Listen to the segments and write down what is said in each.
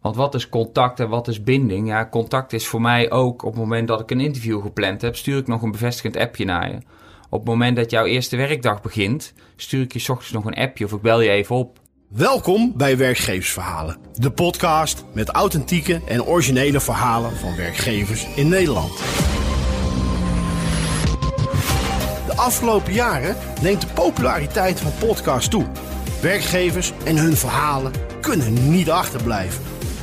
Want wat is contact en wat is binding? Ja, contact is voor mij ook op het moment dat ik een interview gepland heb, stuur ik nog een bevestigend appje naar je. Op het moment dat jouw eerste werkdag begint, stuur ik je 's ochtends nog een appje of ik bel je even op. Welkom bij Werkgeversverhalen, de podcast met authentieke en originele verhalen van werkgevers in Nederland. De afgelopen jaren neemt de populariteit van podcasts toe. Werkgevers en hun verhalen kunnen niet achterblijven.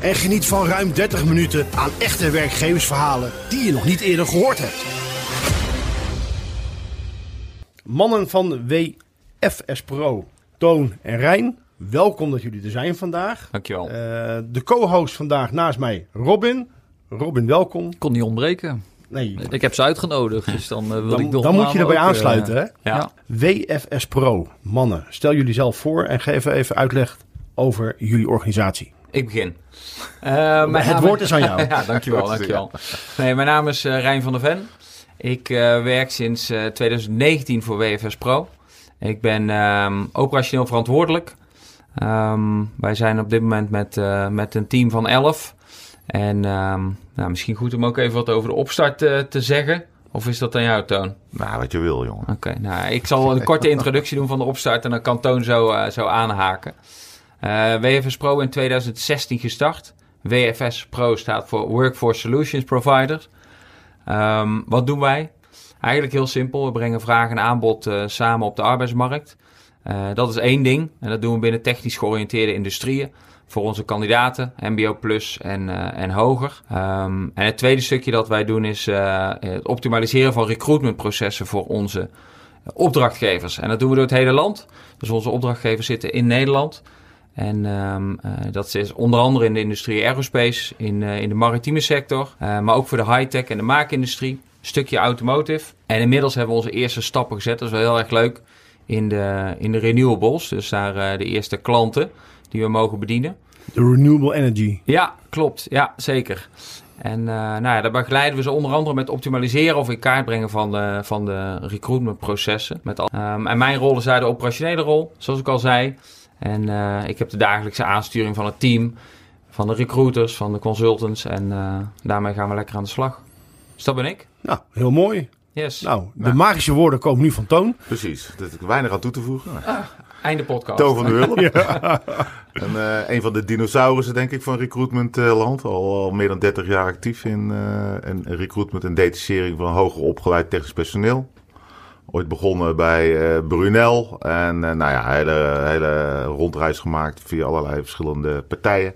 en geniet van ruim 30 minuten aan echte werkgeversverhalen die je nog niet eerder gehoord hebt. Mannen van WFS Pro, Toon en Rijn, welkom dat jullie er zijn vandaag. Dankjewel. Eh, de co-host vandaag naast mij, Robin. Robin, welkom. kon niet ontbreken. Nee, Ik heb ze uitgenodigd, dus dan eh, wil dan, ik nog dan moet je erbij aansluiten, hè? ja. WFS Pro, mannen, stel jullie zelf voor en geef even uitleg over jullie organisatie. Ik begin. Eh, mijn Het naam- woord is aan jou. ja, dankjewel, dankjewel. Nee, mijn naam is eh, Rijn van der Ven. Ik eh, werk sinds eh, 2019 voor WFS Pro. Ik ben ehm, operationeel verantwoordelijk. Ehm, wij zijn op dit moment met, eh, met een team van 11. En ehm, nou, misschien goed om ook even wat over de opstart te zeggen. Of is dat aan jou, Toon? Nou, wat je wil, jongen. Oké, nou, ik zal een korte introductie doen van de opstart en dan kan Toon zo, eh, zo aanhaken. Eh, WFS Pro in 2016 gestart. WFS Pro staat voor Workforce Solutions Provider. Ehm, wat doen wij? Eigenlijk heel simpel. We brengen vraag en aanbod eh, samen op de arbeidsmarkt. Eh, dat is één ding. En dat doen we binnen technisch georiënteerde industrieën. Voor onze kandidaten, MBO Plus en, en hoger. Ehm, en het tweede stukje dat wij doen is het optimaliseren van recruitmentprocessen voor onze opdrachtgevers. En dat doen we door het hele land. Dus onze opdrachtgevers zitten in Nederland. En ehm, eh, dat is onder andere in de industrie aerospace, in, eh, in de maritieme sector, eh, maar ook voor de high-tech en de maakindustrie. Een stukje automotive. En inmiddels hebben we onze eerste stappen gezet, dat is wel heel erg leuk, in de, in de renewables. Dus daar de eerste klanten die we mogen bedienen. De Renewable Energy. Ja, klopt. Ja, zeker. En eh, nou ja, daar begeleiden we ze onder andere met optimaliseren of in kaart brengen van de, van de recruitmentprocessen. Met al, Ehm, en mijn rol is daar de operationele rol, zoals ik al zei. En eh, ik heb de dagelijkse aansturing van het team, van de recruiters, van de consultants. En eh, daarmee gaan we lekker aan de slag. Dus dat ben ik. Nou, heel mooi. Yes. Nou, de magische woorden komen nu van Toon. Precies. Er is weinig aan toe te voegen. Einde podcast. Toon van de Hulp. En, eh, een van de dinosaurussen, denk ik, van recruitment eh, land. Al, al meer dan 30 jaar actief in, eh, in recruitment en detachering van hoger opgeleid technisch personeel. Ooit begonnen bij eh, Brunel. En eh, nou ja, hele, hele rondreis gemaakt via allerlei verschillende partijen.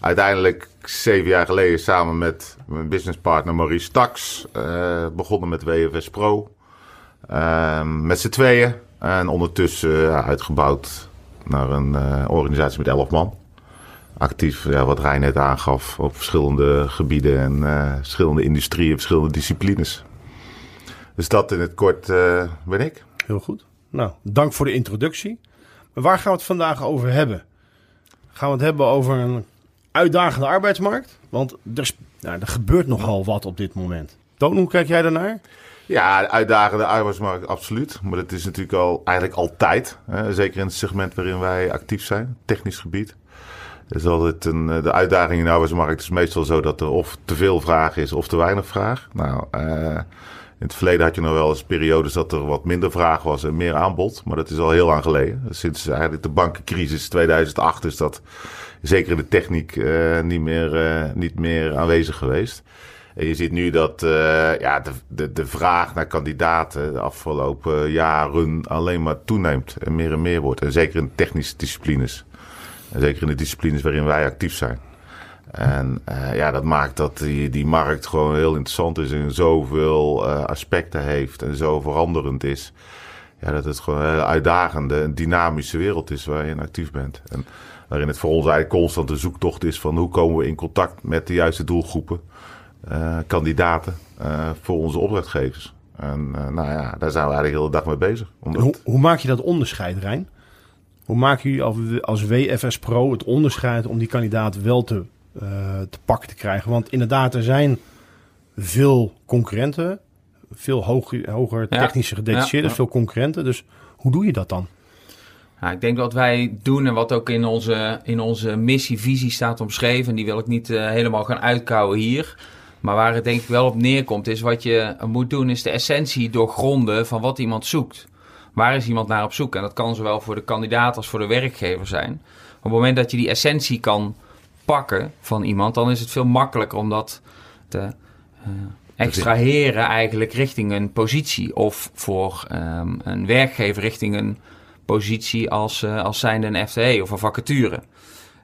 Uiteindelijk zeven jaar geleden samen met mijn businesspartner Maurice Tax. eh, begonnen met WFS Pro. Ehm, met z'n tweeën. En ondertussen uitgebouwd naar een organisatie met 11 man. Actief, ja, wat Rijn net aangaf, op verschillende gebieden en verschillende industrieën, verschillende disciplines. Dus dat in het kort eh, ben ik. Heel goed. Nou, dank voor de introductie. Maar waar gaan we het vandaag over hebben? Gaan we het hebben over een uitdagende arbeidsmarkt? Want er, nou, er gebeurt nogal wat op dit moment. Toon, hoe kijk jij daarnaar? Ja, de uitdagende arbeidsmarkt, absoluut. Maar dat is natuurlijk al eigenlijk altijd. Hè? Zeker in het segment waarin wij actief zijn, technisch gebied. Er is altijd een, eh, de uitdaging in de arbeidsmarkt is meestal zo dat er of te veel vraag is of te weinig vraag. Nou, eh, in het verleden had je nog wel eens periodes dat er wat minder vraag was en meer aanbod. Maar dat is al heel lang geleden. Sinds eigenlijk de bankencrisis 2008 is dat zeker in de techniek eh, niet, meer, eh, niet meer aanwezig geweest. En je ziet nu dat eh, ja, de, de, de vraag naar kandidaten de afgelopen jaren alleen maar toeneemt en meer en meer wordt. En zeker in technische disciplines. Zeker in de disciplines waarin wij actief zijn. En eh, ja, dat maakt dat die, die markt gewoon heel interessant is en zoveel eh, aspecten heeft en zo veranderend is. ja, dat het gewoon een hele uitdagende en dynamische wereld is waar je actief bent. En waarin het voor ons eigenlijk constant zoektocht is van hoe komen we in contact met de juiste doelgroepen, eh, kandidaten voor onze opdrachtgevers. En nou ja, daar zijn we eigenlijk de hele dag mee bezig. Hoe, hoe maak je dat onderscheid, Rijn? Hoe maken jullie als- WFS Pro het onderscheid om die kandidaat wel te, eh, te pakken te krijgen? Want inderdaad, er zijn veel concurrenten, veel hoger, hoger Ja. technische gedetacheerden, Ja. veel concurrenten. Dus hoe doe je dat dan? Nou, ik denk dat wij doen en wat ook in onze, in onze missie-visie staat omschreven. En die wil ik niet eh, helemaal gaan uitkouwen hier. Maar waar het denk ik wel op neerkomt, is wat je moet doen, is de essentie doorgronden van wat iemand zoekt. Waar is iemand naar op zoek? En dat kan zowel voor de kandidaat als voor de werkgever zijn. Op het moment dat je die essentie kan pakken van iemand, dan is het veel makkelijker om dat te eh, extraheren eigenlijk richting een positie. Of voor ehm, een werkgever richting een positie als, eh, als zijnde een FTE of een vacature.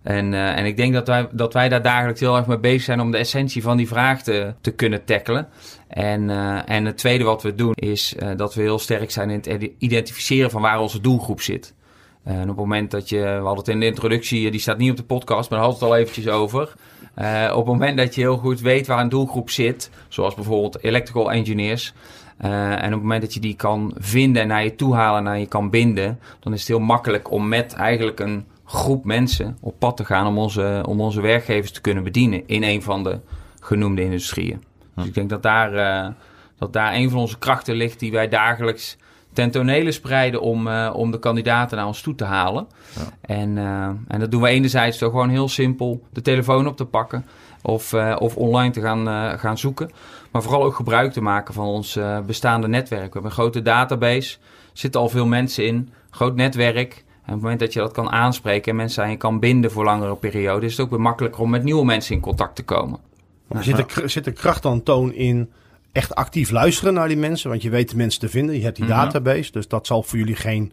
En, eh, en ik denk dat wij, dat wij daar dagelijks heel erg mee bezig zijn om de essentie van die vraag te, te kunnen tackelen. En, eh, en het tweede wat we doen is eh, dat we heel sterk zijn in het identificeren van waar onze doelgroep zit. En op het moment dat je, we hadden het in de introductie, die staat niet op de podcast, maar daar hadden het al eventjes over. Op het moment dat je heel goed weet waar een doelgroep zit, zoals bijvoorbeeld electrical engineers, en op het moment dat je die kan vinden en naar je toe halen en naar je kan binden, dan is het heel makkelijk om met eigenlijk een groep mensen op pad te gaan om onze, om onze werkgevers te kunnen bedienen in een van de genoemde industrieën. Dus ik denk dat daar, eh, dat daar een van onze krachten ligt die wij dagelijks ten spreiden om, eh, om de kandidaten naar ons toe te halen. En, eh, en dat doen we enerzijds door gewoon heel simpel de telefoon op te pakken of, of online te gaan, gaan zoeken. Maar vooral ook gebruik te maken van ons bestaande netwerk. We hebben een grote database, zitten al veel mensen in, groot netwerk. En op het moment dat je dat kan aanspreken en mensen aan je kan binden voor langere perioden, is het ook weer makkelijker om met nieuwe mensen in contact te komen. Maar zit, er, zit er kracht dan toon in echt actief luisteren naar die mensen? Want je weet de mensen te vinden, je hebt die Mhm. database. Dus dat zal voor jullie geen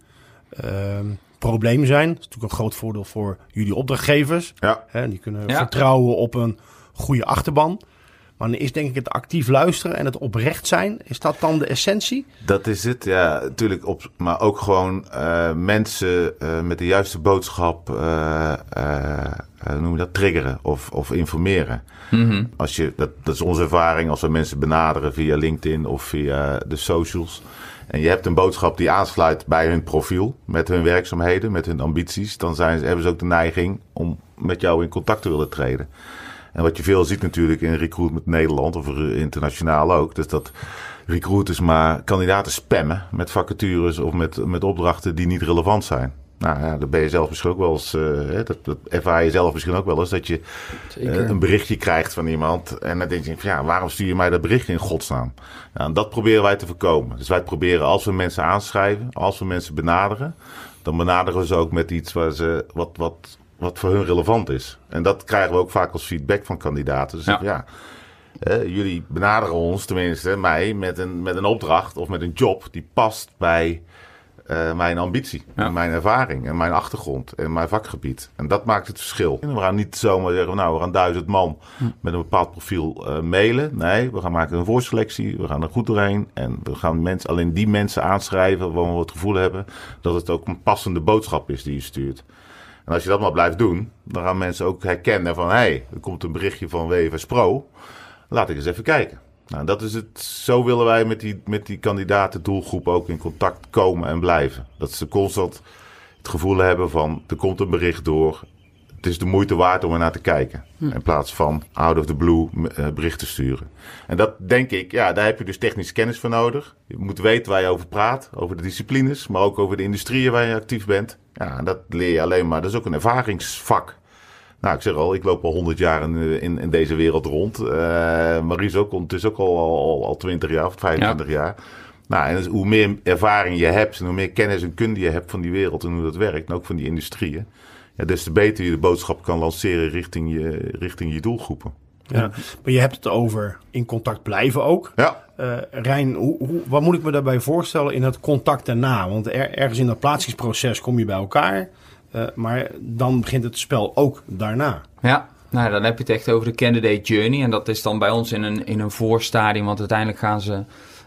ehm, probleem zijn. Dat is natuurlijk een groot voordeel voor jullie opdrachtgevers. ja, Hè, die kunnen Ja. vertrouwen op een goede achterban. Maar dan is denk ik het actief luisteren en het oprecht zijn. Is dat dan de essentie? Dat is het, ja, natuurlijk. Op, maar ook gewoon eh, mensen eh, met de juiste boodschap, eh, eh, eh, hoe noem je dat, triggeren of, of informeren. Als je, dat, dat is onze ervaring als we mensen benaderen via LinkedIn of via de socials. En je hebt een boodschap die aansluit bij hun profiel, met hun werkzaamheden, met hun ambities. Dan zijn, ze- hebben ze ook de neiging om met jou in contact te willen treden. En wat je veel ziet natuurlijk in Recruitment Nederland of internationaal ook, dus dat recruiters maar kandidaten spammen met vacatures of met, met opdrachten die niet relevant zijn. Nou ja, dat ben je zelf misschien ook wel eens, eh, dat, dat ervaar je zelf misschien ook wel eens, dat je eh, een berichtje krijgt van iemand en dan denk je van ja, waarom stuur je mij dat berichtje in godsnaam? Nou, en dat proberen wij te voorkomen. Dus wij proberen als we mensen aanschrijven, als we mensen benaderen, dan benaderen we ze ook met iets waar ze, wat, wat, wat voor hun relevant is. En dat krijgen we ook vaak als feedback van kandidaten. Dus Ja. ja. eh, jullie benaderen ons, tenminste mij, met een, met een opdracht of met een job die past bij eh, mijn ambitie, Ja. en mijn ervaring en mijn achtergrond en mijn vakgebied. En dat maakt het verschil. En we gaan niet zomaar zeggen, nou, we gaan duizend man met een bepaald profiel eh, mailen. Nee, we gaan maken een voorselectie, we gaan er goed doorheen en we gaan mensen, alleen die mensen aanschrijven waar we het gevoel hebben dat het ook een passende boodschap is die je stuurt. En als je dat maar blijft doen, dan gaan mensen ook herkennen van... hé, hey, er komt een berichtje van WFS Pro. Laat ik eens even kijken. Nou, dat is het. Zo willen wij met die, met die kandidaten doelgroep ook in contact komen en blijven. Dat ze constant het gevoel hebben van... er komt een bericht door. Het is de moeite waard om er naar te kijken. In plaats van out of the blue eh, berichten sturen. En dat denk ik, ja, daar heb je dus technische kennis voor nodig. Je moet weten waar je over praat. Over de disciplines, maar ook over de industrieën waar je actief bent. Ja, dat leer je alleen maar. Dat is ook een ervaringsvak. Nou, ik zeg al, ik loop al 100 jaar in, eh, in, in deze wereld rond. Eh Maries ook, ondertussen ook al, al, al 20 jaar of 25 jaar. Nou, en dus hoe meer ervaring je hebt en hoe meer kennis en kunde je hebt van die wereld en hoe dat werkt, en ook van die industrieën, ja, des te beter je de boodschap kan lanceren richting je, richting je doelgroepen. Ja. Maar je hebt het over in contact blijven ook. Ja, Eh Rijn, hoe, hoe, wat moet ik me daarbij voorstellen in het contact daarna? Want er, ergens in dat plaatsingsproces kom je bij elkaar. eh, maar dan begint het spel ook daarna. Ja, nou, dan heb je het echt over de candidate journey. En dat is dan bij ons in een, in een voorstadium, want uiteindelijk gaan ze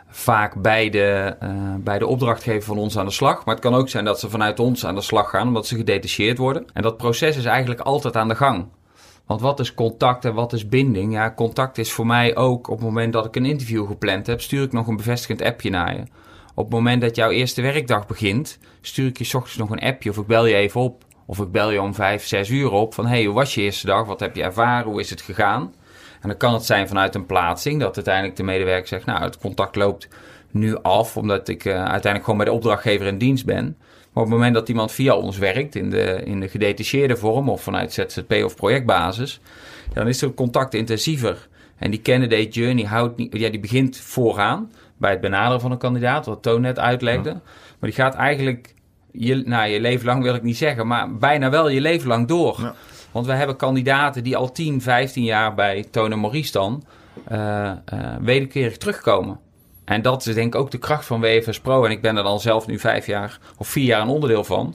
vaak bij de, uh, bij de opdrachtgever van ons aan de slag. Maar het kan ook zijn dat ze vanuit ons aan de slag gaan omdat ze gedetacheerd worden. En dat proces is eigenlijk altijd aan de gang. Want wat is contact en wat is binding? Ja, contact is voor mij ook op het moment dat ik een interview gepland heb, stuur ik nog een bevestigend appje naar je. Op het moment dat jouw eerste werkdag begint, stuur ik je s ochtends nog een appje of ik bel je even op. Of ik bel je om vijf, zes uur op van hey, hoe was je eerste dag? Wat heb je ervaren? Hoe is het gegaan? En dan kan het zijn vanuit een plaatsing dat uiteindelijk de medewerker zegt, nou het contact loopt nu af omdat ik uh, uiteindelijk gewoon bij de opdrachtgever in dienst ben. Maar op het moment dat iemand via ons werkt in de, in de gedetacheerde vorm of vanuit ZZP of projectbasis, dan is het contact intensiever. En die candidate journey houdt niet, ja, die begint vooraan bij het benaderen van een kandidaat, wat Toon net uitlegde. Maar die gaat eigenlijk je, nou, je leven lang wil ik niet zeggen, maar bijna wel je leven lang door. Ja. Want we hebben kandidaten die al 10, 15 jaar bij Toon en Maurice dan uh, uh, wederkerig terugkomen. En dat is denk ik ook de kracht van WFS Pro. En ik ben er dan zelf nu vijf jaar of vier jaar een onderdeel van.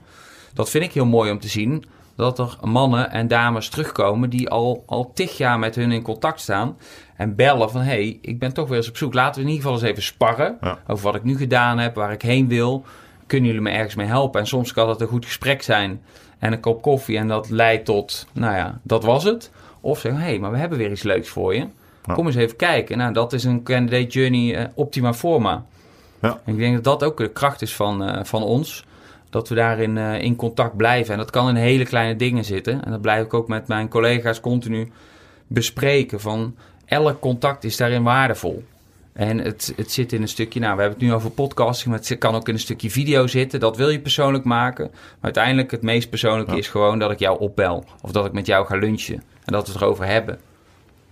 Dat vind ik heel mooi om te zien. Dat er mannen en dames terugkomen die al, al tig jaar met hun in contact staan. En bellen van, hé, hey, ik ben toch weer eens op zoek. Laten we in ieder geval eens even sparren over wat ik nu gedaan heb, waar ik heen wil. Kunnen jullie me ergens mee helpen? En soms kan dat een goed gesprek zijn en een kop koffie. En dat leidt tot, nou ja, dat was het. Of zeggen, hé, hey, maar we hebben weer iets leuks voor je. Kom eens even kijken. Nou, dat is een candidate journey uh, optima forma. Ja. Ik denk dat dat ook de kracht is van, uh, van ons. Dat we daarin uh, in contact blijven. En dat kan in hele kleine dingen zitten. En dat blijf ik ook met mijn collega's continu bespreken. Van elk contact is daarin waardevol. En het, het zit in een stukje, nou we hebben het nu over podcasting, maar het kan ook in een stukje video zitten. Dat wil je persoonlijk maken. Maar uiteindelijk het meest persoonlijke ja. is gewoon dat ik jou opbel. Of dat ik met jou ga lunchen. En dat we het erover hebben.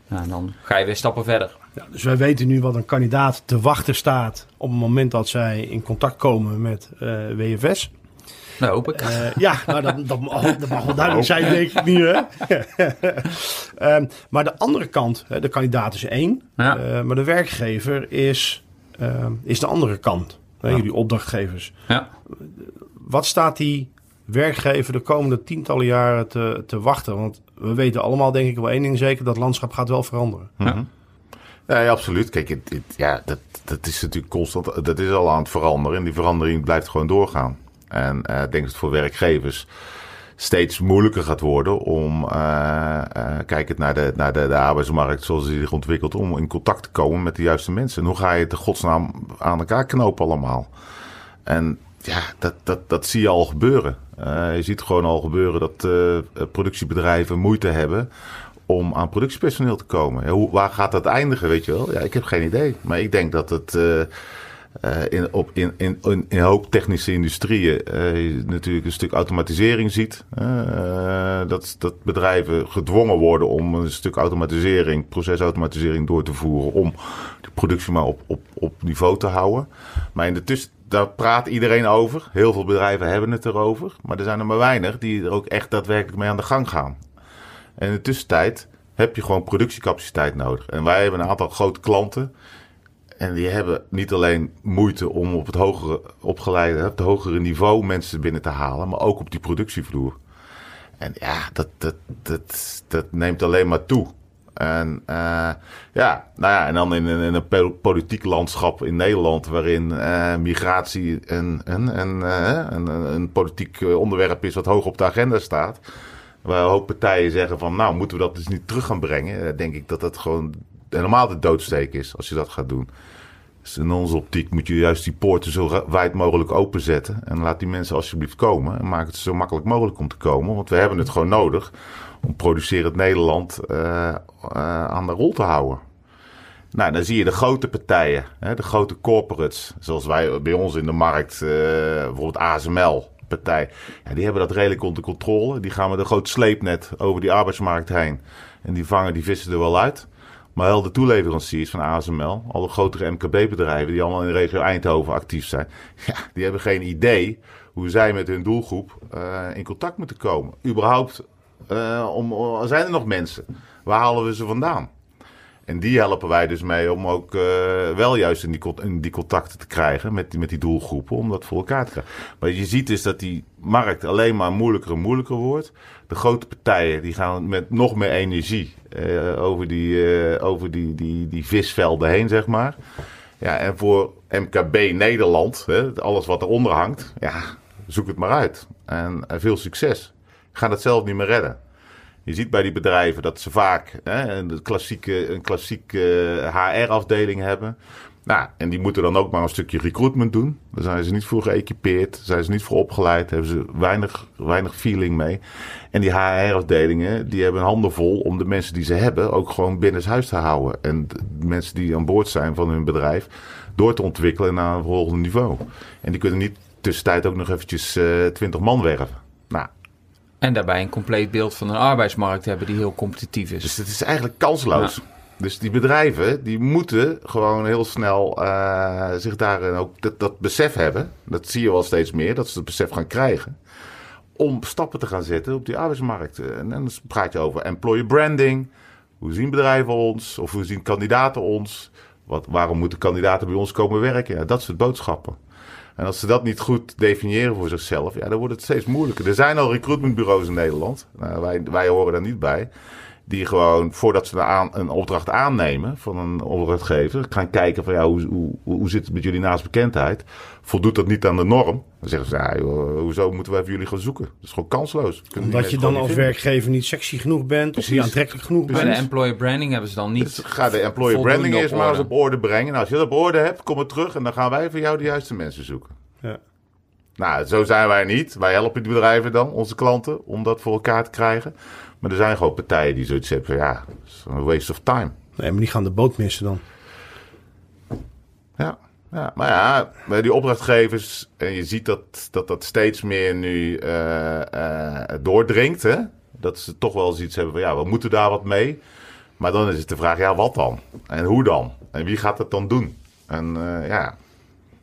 Nou, dan ga je weer stappen verder. Ja, dus wij weten nu wat een kandidaat te wachten staat op het moment dat zij in contact komen met uh, WFS. Nou, hoop ik. Uh, ja, nou, dat, dat, mag, dat mag wel duidelijk zijn, denk ik nu. Hè? um, maar de andere kant, de kandidaat is één, ja. uh, maar de werkgever is, uh, is de andere kant. Ja. Jullie opdrachtgevers. Ja. Wat staat die werkgever de komende tientallen jaren te, te wachten? Want we weten allemaal, denk ik wel één ding zeker, dat landschap gaat wel veranderen. Ja. Ja, ja, absoluut. Kijk, het, het, ja, dat, dat is natuurlijk constant. Dat is al aan het veranderen. En die verandering blijft gewoon doorgaan. En uh, ik denk dat het voor werkgevers steeds moeilijker gaat worden om, uh, uh, kijkend naar, de, naar de, de arbeidsmarkt zoals die zich ontwikkelt, om in contact te komen met de juiste mensen. En hoe ga je het de godsnaam aan elkaar knopen allemaal? En ja, dat, dat, dat zie je al gebeuren. Uh, je ziet gewoon al gebeuren dat productiebedrijven moeite hebben om aan productiepersoneel te komen. Waar gaat dat eindigen, weet je wel? Ja, ik heb geen idee. Maar ik denk dat het uh, in, op, in, in, in, in hoop technische industrieën natuurlijk een stuk automatisering ziet. Dat, dat bedrijven gedwongen worden om een stuk automatisering, procesautomatisering door te voeren. Om de productie maar op, op, op niveau te houden. Maar in de tussen, daar praat iedereen over. Heel veel bedrijven hebben het erover. Maar er zijn er maar weinig die er ook echt daadwerkelijk mee aan de gang gaan. En in de tussentijd heb je gewoon productiecapaciteit nodig. En wij hebben een aantal grote klanten en die hebben niet alleen moeite om op het hogere opgeleide, op het hogere niveau mensen binnen te halen, maar ook op die productievloer. En ja, dat, dat, dat, dat neemt alleen maar toe. En uh, ja, nou ja, en dan in, een politiek landschap in Nederland waarin uh, migratie een, een, een, uh, een, een, politiek onderwerp is wat hoog op de agenda staat. Waar een hoop partijen zeggen van nou moeten we dat dus niet terug gaan brengen. denk ik dat dat gewoon helemaal de doodsteek is als je dat gaat doen. Dus in onze optiek moet je juist die poorten zo wijd mogelijk openzetten. En laat die mensen alsjeblieft komen. En maak het zo makkelijk mogelijk om te komen. Want we hebben het gewoon nodig om producerend Nederland uh, uh, aan de rol te houden. Nou, dan zie je de grote partijen, hè, de grote corporates, zoals wij bij ons in de markt, uh, bijvoorbeeld ASML, partij, ja, die hebben dat redelijk onder controle. Die gaan met een groot sleepnet over die arbeidsmarkt heen. En die vangen die vissen er wel uit. Maar wel de toeleveranciers van ASML, alle grotere MKB-bedrijven die allemaal in de regio Eindhoven actief zijn, ja, die hebben geen idee hoe zij met hun doelgroep uh, in contact moeten komen. Überhaupt, uh, om, zijn er nog mensen? Waar halen we ze vandaan? En die helpen wij dus mee om ook uh, wel juist in die, in die contacten te krijgen met die, met die doelgroepen, om dat voor elkaar te krijgen. Maar je ziet dus dat die markt alleen maar moeilijker en moeilijker wordt. De grote partijen die gaan met nog meer energie uh, over, die, uh, over die, die, die visvelden heen, zeg maar. Ja, en voor MKB Nederland, hè, alles wat eronder hangt, ja, zoek het maar uit. En, veel succes. Ga het zelf niet meer redden. Je ziet bij die bedrijven dat ze vaak hè, een klassieke, een klassieke HR-afdeling hebben. Nou, en die moeten dan ook maar een stukje recruitment doen. Daar zijn ze niet voor geëquipeerd, zijn ze niet voor opgeleid, hebben ze weinig, weinig feeling mee. En die HR-afdelingen, die hebben handen vol om de mensen die ze hebben ook gewoon binnen huis te houden. En de mensen die aan boord zijn van hun bedrijf door te ontwikkelen naar een volgende niveau. En die kunnen niet tussentijd ook nog eventjes uh, 20 man werven. Nou, en daarbij een compleet beeld van een arbeidsmarkt hebben die heel competitief is. Dus het is eigenlijk kansloos. Dus die bedrijven die moeten gewoon heel snel uh, zich daarin ook dat, dat besef hebben. Dat zie je wel steeds meer, dat ze het besef gaan krijgen. Om stappen te gaan zetten op die arbeidsmarkt. En dan praat je over employer branding. Hoe zien bedrijven ons? Of hoe zien kandidaten ons? Wat, waarom moeten kandidaten bij ons komen werken? Ja, dat soort boodschappen. En als ze dat niet goed definiëren voor zichzelf, ja, dan wordt het steeds moeilijker. Er zijn al recruitmentbureaus in Nederland. Nou, wij, wij horen daar niet bij. Die gewoon, voordat ze een, een opdracht aannemen van een opdrachtgever, gaan kijken van ja, hoe, hoe, hoe zit het met jullie naastbekendheid? Voldoet dat niet aan de norm? Dan zeggen ze, ja, hoezo moeten wij voor jullie gaan zoeken? Dat is gewoon kansloos. Omdat je dan als werkgever niet sexy genoeg bent Precies. of niet aantrekkelijk genoeg bent. Bij de employer branding hebben ze dan niet. Dus ga de employer branding eerst maar eens op orde brengen. En als je dat op orde hebt, kom het terug en dan gaan wij voor jou de juiste mensen zoeken. Ja. Nou, zo zijn wij niet. Wij helpen die bedrijven dan, onze klanten, om dat voor elkaar te krijgen. Maar er zijn gewoon partijen die zoiets hebben van ja, een waste of time. Nee, maar die gaan de boot missen dan. Ja, maar ja, bij die opdrachtgevers, en je ziet dat dat, dat steeds meer nu uh, uh, doordringt. Hè? Dat ze toch wel zoiets hebben van ja, we moeten daar wat mee. Maar dan is het de vraag, ja, wat dan? En hoe dan? En wie gaat het dan doen? En ja,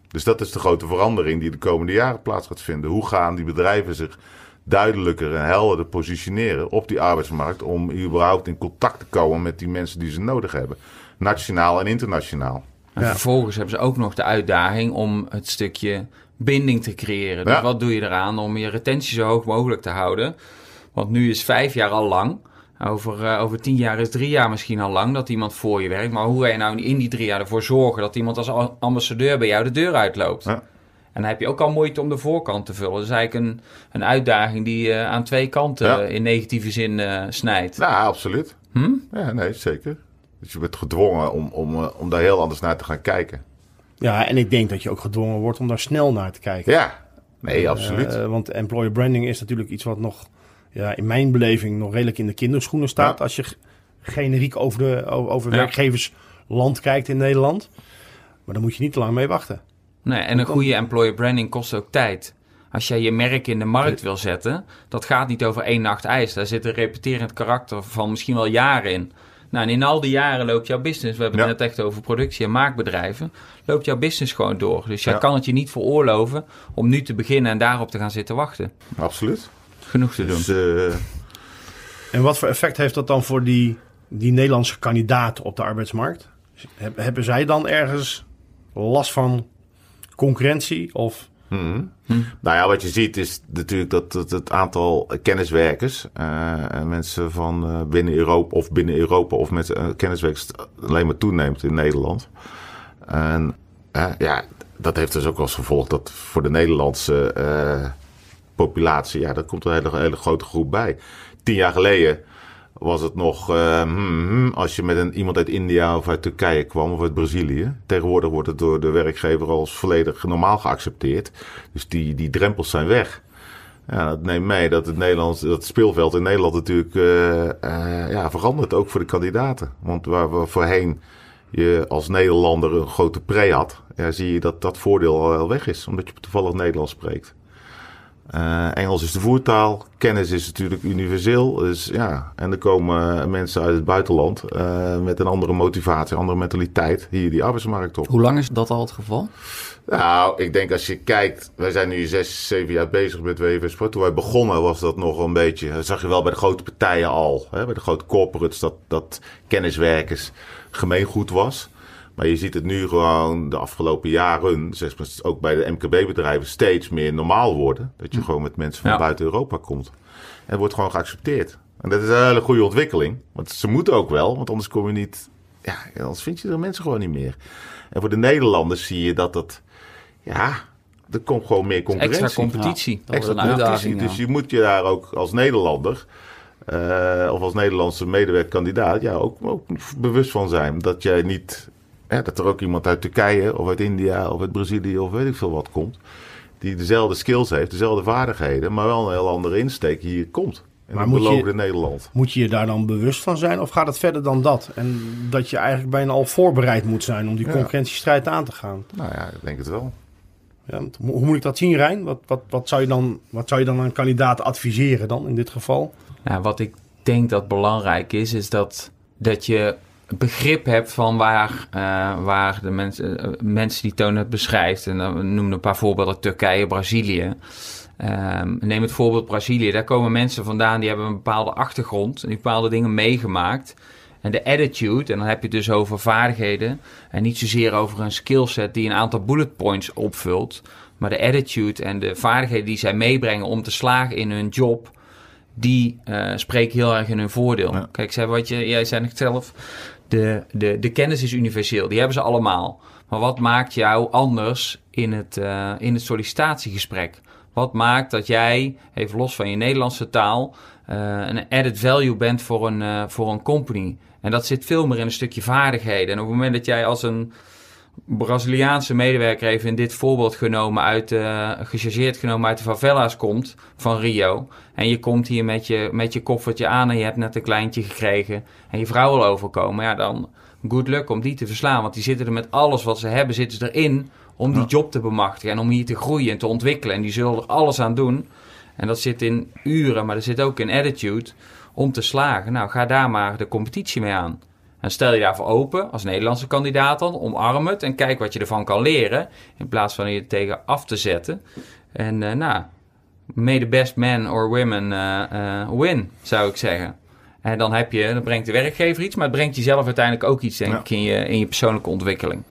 dus dat is de grote verandering die de komende jaren plaats gaat vinden. Hoe gaan die bedrijven zich duidelijker en helderder positioneren op die arbeidsmarkt om überhaupt in contact te komen met die mensen die ze nodig hebben, nationaal en internationaal. En vervolgens hebben ze ook nog de uitdaging om het stukje binding te creëren. Dus wat doe je eraan om je retentie zo hoog mogelijk te houden? Want nu is vijf jaar al lang. Over, uh, over tien jaar is drie jaar misschien al lang dat iemand voor je werkt. Maar hoe ga je nou in die drie jaar ervoor zorgen dat iemand als ambassadeur bij jou de deur uitloopt? Ja. En dan heb je ook al moeite om de voorkant te vullen. Dat is eigenlijk een, een uitdaging die uh, aan twee kanten in negatieve zin uh, snijdt. Ja, absoluut. Hm? Ja, nee, zeker. Dus je bent gedwongen om, om, om daar heel anders naar te gaan kijken. Ja, en ik denk dat je ook gedwongen wordt om daar snel naar te kijken. Ja, nee, absoluut. want employer branding is natuurlijk iets wat nog ja, in mijn beleving nog redelijk in de kinderschoenen staat. Als je generiek over, de, over werkgeversland kijkt in Nederland. Maar dan moet je niet te lang mee wachten. Nee, en een goede employer branding kost ook tijd. Als jij je merk in de markt wil zetten, dat gaat niet over één nacht ijs. Daar zit een repeterend karakter van misschien wel jaren in. Nou, en in al die jaren loopt jouw business, we hebben het net echt over productie- en maakbedrijven, loopt jouw business gewoon door. Dus jij kan het je niet veroorloven om nu te beginnen en daarop te gaan zitten wachten. Absoluut genoeg te dus, doen. Uh... En wat voor effect heeft dat dan voor die, die Nederlandse kandidaten op de arbeidsmarkt? Hebben zij dan ergens last van concurrentie? Of... Hmm. Hm. Nou ja, wat je ziet is natuurlijk dat, het aantal kenniswerkers, uh, mensen van uh, binnen Europa of binnen Europa of met uh, kenniswerkers alleen maar toeneemt in Nederland. En ja, dat heeft dus ook als gevolg dat voor de Nederlandse populatie, ja, daar komt een hele, hele grote groep bij. Tien jaar geleden was het nog, uh, hmm, als je met een, iemand uit India of uit Turkije kwam of uit Brazilië. Tegenwoordig wordt het door de werkgever als volledig normaal geaccepteerd. Dus die, die drempels zijn weg. Ja, dat neemt mee dat het, Nederlands, dat speelveld in Nederland natuurlijk uh, uh, ja, verandert, ook voor de kandidaten. Want waar we voorheen je als Nederlander een grote pre had, ja, zie je dat dat voordeel al weg is, omdat je toevallig Nederlands spreekt. Uh, Engels is de voertaal, kennis is natuurlijk universeel. Dus ja, en er komen mensen uit het buitenland uh, met een andere motivatie, een andere mentaliteit hier die arbeidsmarkt op. Hoe lang is dat al het geval? Nou, ik denk als je kijkt, wij zijn nu zes, zeven jaar bezig met WFS Sport. Toen wij begonnen was dat nog een beetje, dat zag je wel bij de grote partijen al, hè, bij de grote corporates, dat, dat kenniswerkers gemeengoed was. Maar je ziet het nu gewoon de afgelopen jaren, zeg maar, ook bij de MKB-bedrijven, steeds meer normaal worden. Dat je gewoon met mensen van buiten Europa komt. En het wordt gewoon geaccepteerd. En dat is een hele goede ontwikkeling. Want ze moeten ook wel, want anders kom je niet ja, anders vind je de mensen gewoon niet meer. En voor de Nederlanders zie je dat dat, ja, er komt gewoon meer concurrentie. Extra competitie. Extra competitie. ja. Dus je moet je daar ook als Nederlander, eh, of als Nederlandse medewerkkandidaat, ja, ook, ook bewust van zijn. Dat jij niet, hè, dat er ook iemand uit Turkije of uit India of uit Brazilië of weet ik veel wat komt. Die dezelfde skills heeft, dezelfde vaardigheden, maar wel een heel andere insteek hier komt. En Maar moet je- in Nederland. Moet je je daar dan bewust van zijn of gaat het verder dan dat? En dat je eigenlijk bijna al voorbereid moet zijn om die Ja. concurrentiestrijd aan te gaan. Nou ja, ik denk het wel. Ja, hoe hoe moet ik dat zien, Rijn? Wat, wat, wat, zou je dan, wat zou je dan aan kandidaten adviseren dan in dit geval? Nou, wat ik denk dat belangrijk is, is dat, dat je begrip hebt van waar, eh, waar de mensen, eh, mensen die Toon het beschrijft. En dan noemen we een paar voorbeelden: Turkije, Brazilië. Ehm, neem het voorbeeld Brazilië. Daar komen mensen vandaan die hebben een bepaalde achtergrond en die bepaalde dingen meegemaakt. En de attitude, en dan heb je het dus over vaardigheden en niet zozeer over een skillset die een aantal bullet points opvult. Maar de attitude en de vaardigheden die zij meebrengen om te slagen in hun job, die eh, spreken heel erg in hun voordeel. Ja. Kijk, wat je, jij zei het zelf, de, de, de kennis is universeel, die hebben ze allemaal. Maar wat maakt jou anders in het, eh, in het sollicitatiegesprek? Wat maakt dat jij, even los van je Nederlandse taal, eh, een added value bent voor een, eh, voor een company? En dat zit veel meer in een stukje vaardigheden. En op het moment dat jij als een Braziliaanse medewerker, even in dit voorbeeld genomen, uit, eh gechargeerd genomen uit de favela's komt van Rio. En je komt hier met je, met je koffertje aan en je hebt net een kleintje gekregen. En je vrouw wil overkomen. Ja, dan good luck om die te verslaan. Want die zitten er met alles wat ze hebben, zitten ze erin om die job te bemachtigen. En om hier te groeien en te ontwikkelen. En die zullen er alles aan doen. En dat zit in uren, maar er zit ook in attitude om te slagen. Nou, ga daar maar de competitie mee aan. En stel je daarvoor open als Nederlandse kandidaat dan, omarm het en kijk wat je ervan kan leren. In plaats van je tegen af te zetten. En eh, nou, may the best man or women eh, eh, win, zou ik zeggen. En dan, heb je, dan brengt de werkgever iets, maar het brengt jezelf uiteindelijk ook iets, denk Ja. ik, in je, in je persoonlijke ontwikkeling.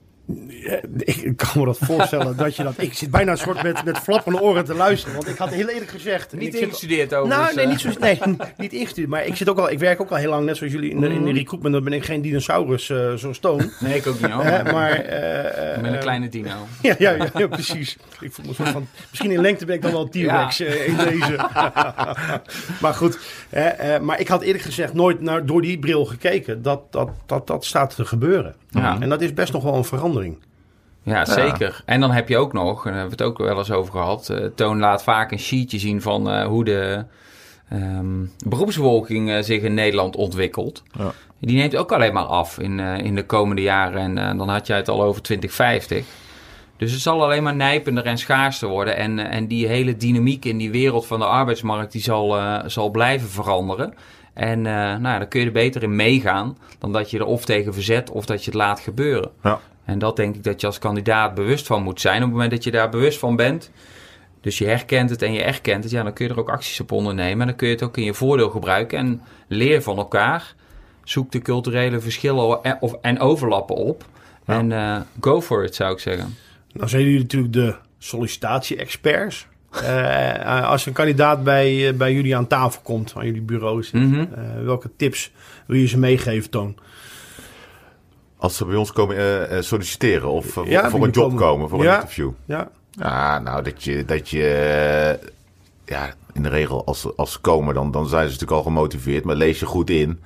Ik kan me dat voorstellen dat je dat... Ik zit bijna een soort met, met flappende oren te luisteren. Want ik had heel eerlijk gezegd... Niet ingestudeerd over. Nou, nee, niet, zo, nee, niet ingestudeerd. Maar ik, zit ook al, ik werk ook al heel lang, net zoals jullie, in de, in de recruitment. Dan ben ik geen dinosaurus eh zoals Toon. Nee, ik ook niet hoor. Maar... eh, ik ben een eh, kleine dino. Ja, ja, ja, ja, precies. Ik voel me soort van, misschien in lengte ben ik dan wel T-Rex Ja. eh, in deze. maar goed, eh, maar ik had eerlijk gezegd nooit naar, door die bril gekeken. Dat, dat, dat, dat staat te gebeuren. Ja. En dat is best nog wel een verandering. Ja, zeker. En dan heb je ook nog, en daar hebben we het ook wel eens over gehad. eh, Toon laat vaak een sheetje zien van eh, hoe de ehm, beroepsbevolking eh, zich in Nederland ontwikkelt. Ja. Die neemt ook alleen maar af in, eh, in de komende jaren. En eh, dan had jij het al over 2050. Dus het zal alleen maar nijpender en schaarster worden. En, en die hele dynamiek in die wereld van de arbeidsmarkt, die zal, eh, zal blijven veranderen. En eh, nou, ja, dan kun je er beter in meegaan dan dat je er of tegen verzet of dat je het laat gebeuren. Ja. En dat denk ik dat je als kandidaat bewust van moet zijn. Op het moment dat je daar bewust van bent, dus je herkent het en je erkent het, ja, dan kun je er ook acties op ondernemen. En dan kun je het ook in je voordeel gebruiken en leer van elkaar. Zoek de culturele verschillen en, of, en overlappen op. Ja. En eh, go for it, zou ik zeggen. Nou zijn jullie natuurlijk de sollicitatie-experts. Eh, als een kandidaat bij, eh, bij jullie aan tafel komt, aan jullie bureau zit, Mhm. eh, welke tips wil je ze meegeven, Toon? Als ze bij ons komen eh, eh, solliciteren of eh, Ja, voor een job komen- komen, voor Ja. een interview. Ja, Ja, nou, dat je, dat je eh, ja, in de regel als, ze- als ze komen, dan, dan zijn ze natuurlijk al gemotiveerd. Maar lees je goed in.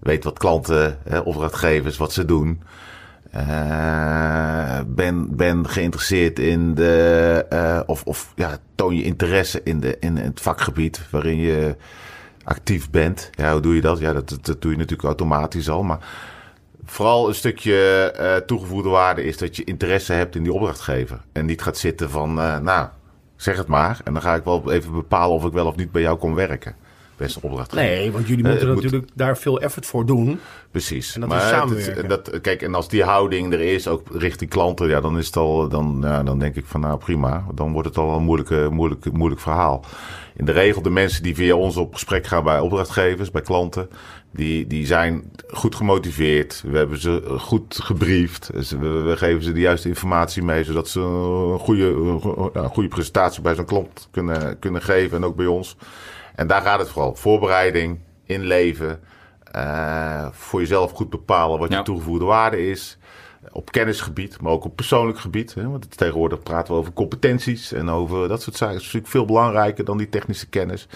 Weet wat klanten, hè, opdrachtgevers, wat ze doen. Eh, ben, ben geïnteresseerd in de, eh, of, of ja, toon je interesse in, de, in het vakgebied waarin je actief bent. Ja, hoe doe je dat? Ja, dat, dat, doe je natuurlijk automatisch al. Maar vooral een stukje eh, toegevoegde waarde is dat je interesse hebt in die opdrachtgever. En niet gaat zitten van, nou, zeg het maar. En dan ga ik wel even bepalen of ik wel of niet bij jou kon werken. Beste opdrachtgever. nee, want jullie Eh, moeten moet- natuurlijk daar veel effort voor doen. Precies. En dat maar is het- samenwerken. dat, kijk, en als die houding er is, ook richting klanten, ja, dan is het al, dan, ja, dan denk ik van nou prima. Dan wordt het al een moeilijke, moeilijk, moeilijk verhaal. In de regel, de mensen die via ons op gesprek gaan bij opdrachtgevers, bij klanten, die, die zijn goed gemotiveerd. We hebben ze goed gebriefd. We, we geven ze de juiste informatie mee, zodat ze een goede, een goede presentatie bij zo'n klant kunnen, kunnen geven en ook bij ons. En daar gaat het vooral. Voorbereiding, inleven. eh, voor jezelf goed bepalen wat Ja. je toegevoegde waarde is. Op kennisgebied, maar ook op persoonlijk gebied. Hè? Want tegenwoordig praten we over competenties en over dat soort zaken. Dat is natuurlijk veel belangrijker dan die technische kennis.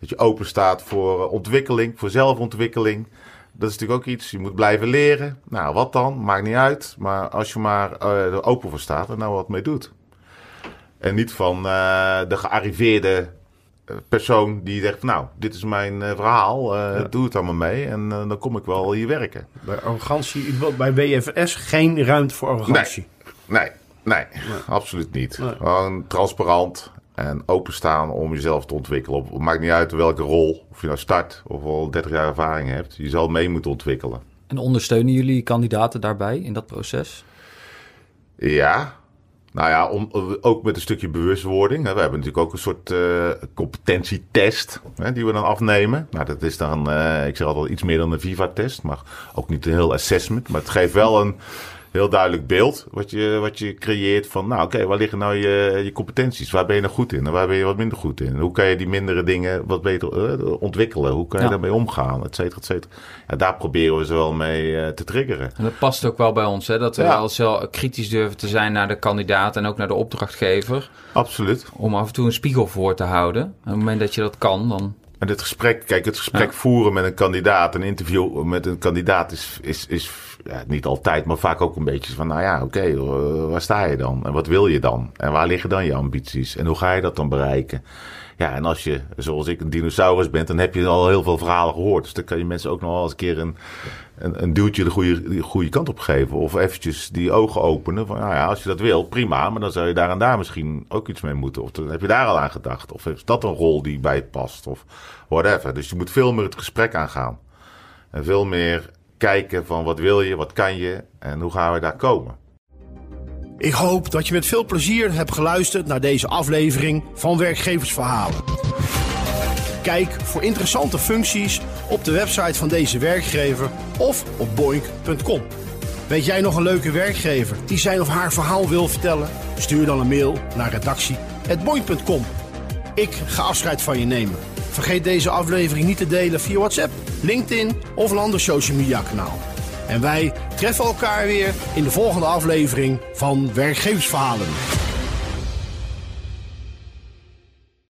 Dat je open staat voor eh, ontwikkeling, voor zelfontwikkeling. Dat is natuurlijk ook iets, je moet blijven leren. Nou, wat dan? Maakt niet uit. Maar als je maar eh, er open voor staat en nou wat mee doet. En niet van de gearriveerde persoon die zegt, nou, dit is mijn eh, verhaal, eh, doe het allemaal mee en eh, dan kom ik wel hier werken. Bij arrogantie, bij WFS geen ruimte voor arrogantie. Nee, nee, absoluut niet. Nee. Gewoon transparant en openstaan om jezelf te ontwikkelen. Het maakt niet uit welke rol, of je nou start of al 30 jaar ervaring hebt. Je zal mee moeten ontwikkelen. En ondersteunen jullie kandidaten daarbij in dat proces? Ja. Nou ja, om, ook met een stukje bewustwording. We hebben natuurlijk ook een soort eh, competentietest hè, die we dan afnemen. Nou, dat is dan, eh, ik zeg altijd iets meer dan een Viva-test, maar ook niet een heel assessment. Maar het geeft wel een heel duidelijk beeld wat je, wat je creëert van, nou oké, waar liggen nou je, je competenties? Waar ben je nou goed in en waar ben je wat minder goed in? En hoe kan je die mindere dingen wat beter eh, ontwikkelen? Hoe kan je Ja. daarmee omgaan? Et cetera, et cetera. Ja, daar proberen we ze wel mee eh, te triggeren. En dat past ook wel bij ons, hè? dat we Ja. wel kritisch durven te zijn naar de kandidaat en ook naar de opdrachtgever. Absoluut. Om af en toe een spiegel voor te houden. En op het moment dat je dat kan, dan. En het gesprek, kijk, het gesprek Ja. voeren met een kandidaat, een interview met een kandidaat is, is, is ja, niet altijd, maar vaak ook een beetje van, nou ja, oké, eh, waar sta je dan? En wat wil je dan? En waar liggen dan je ambities? En hoe ga je dat dan bereiken? Ja, en als je, zoals ik, een dinosaurus bent, dan heb je al heel veel verhalen gehoord. Dus dan kan je mensen ook nog wel eens een keer een, een, een duwtje de goede, de goede kant op geven. Of eventjes die ogen openen van, nou ja, als je dat wil, prima. Maar dan zou je daar en daar misschien ook iets mee moeten. Of dan heb je daar al aan gedacht. Of is dat een rol die bij past? Of whatever. Dus je moet veel meer het gesprek aangaan. En veel meer kijken van wat wil je, wat kan je en hoe gaan we daar komen. Ik hoop dat je met veel plezier hebt geluisterd naar deze aflevering van Werkgeversverhalen. Kijk voor interessante functies op de website van deze werkgever of op boink.com. Weet jij nog een leuke werkgever die zijn of haar verhaal wil vertellen? Stuur dan een mail naar redactie.boink.com. Ik ga afscheid van je nemen. Vergeet deze aflevering niet te delen via WhatsApp, LinkedIn of een ander social media kanaal. En wij treffen elkaar weer in de volgende aflevering van Werkgeversverhalen.